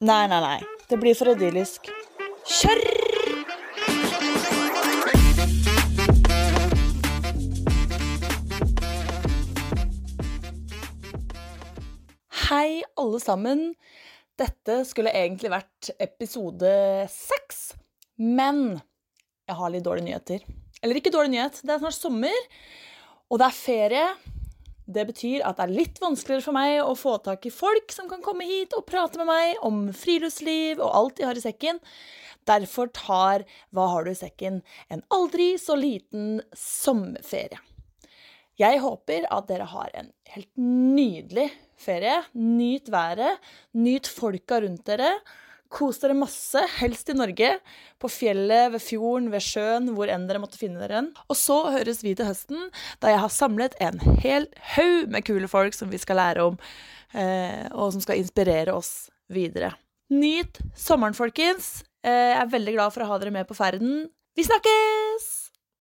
Nei, nei, nei. Det blir for idyllisk. Kjør! Hei, alle sammen. Dette skulle egentlig vært episode seks, men jeg har litt dårlige nyheter. Eller ikke dårlig nyhet, det er snart sommer, og det er ferie. Det betyr at det er litt vanskeligere for meg å få tak i folk som kan komme hit og prate med meg om friluftsliv og alt de har i sekken. Derfor tar Hva har du i sekken? en aldri så liten sommerferie. Jeg håper at dere har en helt nydelig ferie. Nyt været, nyt folka rundt dere. Kos dere masse, helst i Norge. På fjellet, ved fjorden, ved sjøen, hvor enn dere måtte finne dere. Og så høres vi til høsten, da jeg har samlet en hel haug med kule folk som vi skal lære om, eh, og som skal inspirere oss videre. Nyt sommeren, folkens. Eh, jeg er veldig glad for å ha dere med på ferden. Vi snakkes!